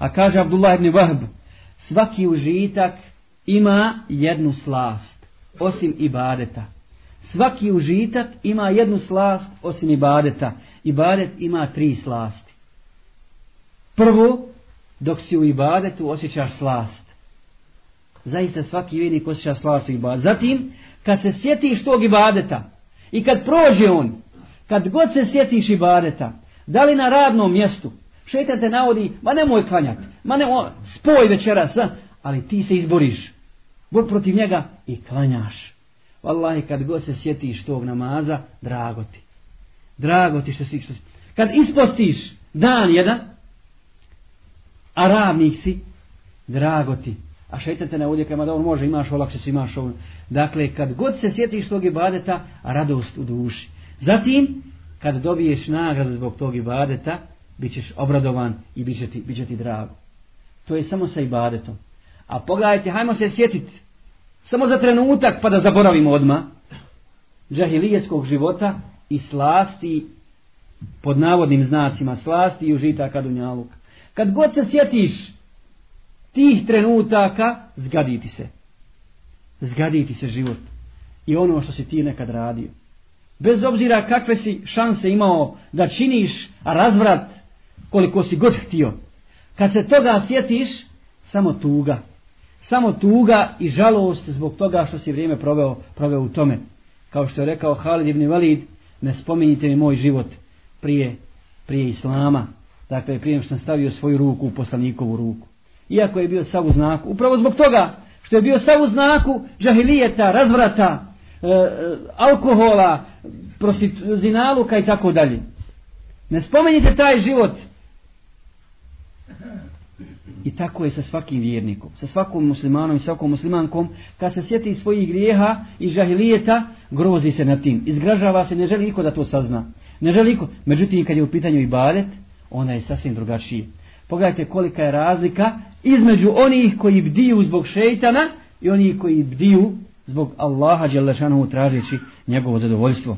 A kaže Abdullah ibn Wahb, svaki užitak ima jednu slast, osim ibadeta. Svaki užitak ima jednu slast, osim ibadeta. Ibadet ima tri slasti. Prvo, dok si u ibadetu osjećaš slast. Zaista svaki vjernik osjeća slast u ibadetu. Zatim, kad se sjetiš tog ibadeta i kad prođe on, kad god se sjetiš ibadeta, da li na radnom mjestu, šetan te navodi, ma nemoj klanjati, ma nemoj, spoj večeras, ali ti se izboriš. Bor protiv njega i klanjaš. Wallahi, kad god se sjetiš tog namaza, drago ti. Drago ti što si, što si. Kad ispostiš dan jedan, a radnik si, drago ti. A šeitan te navodi kama da on može, imaš olakše si, imaš ovo. Dakle, kad god se sjetiš tog ibadeta, radost u duši. Zatim, kad dobiješ nagradu zbog tog ibadeta, bit ćeš obradovan i bit će ti, bit će ti drago. To je samo sa ibadetom. A pogledajte, hajmo se sjetiti, samo za trenutak pa da zaboravimo odma džahilijetskog života i slasti pod navodnim znacima slasti i užitaka dunjaluka. Kad god se sjetiš tih trenutaka, zgaditi se. Zgaditi se život. I ono što si ti nekad radio. Bez obzira kakve si šanse imao da činiš razvrat koliko si god htio. Kad se toga sjetiš, samo tuga. Samo tuga i žalost zbog toga što si vrijeme proveo, proveo u tome. Kao što je rekao Halid ibn Valid, ne spominjite mi moj život prije, prije Islama. Dakle, prije sam stavio svoju ruku u poslanikovu ruku. Iako je bio sav u znaku. Upravo zbog toga što je bio sav u znaku žahilijeta, razvrata, e, e alkohola, zinaluka i tako dalje. Ne spomenite taj život. I tako je sa svakim vjernikom, sa svakom muslimanom i svakom muslimankom, kad se sjeti svojih grijeha i žahilijeta, grozi se nad tim. Izgražava se, ne želi niko da to sazna. Ne želi niko. Međutim, kad je u pitanju ibadet, ona je sasvim drugačija. Pogledajte kolika je razlika između onih koji bdiju zbog šeitana i onih koji bdiju zbog Allaha Đelešanovu tražeći njegovo zadovoljstvo.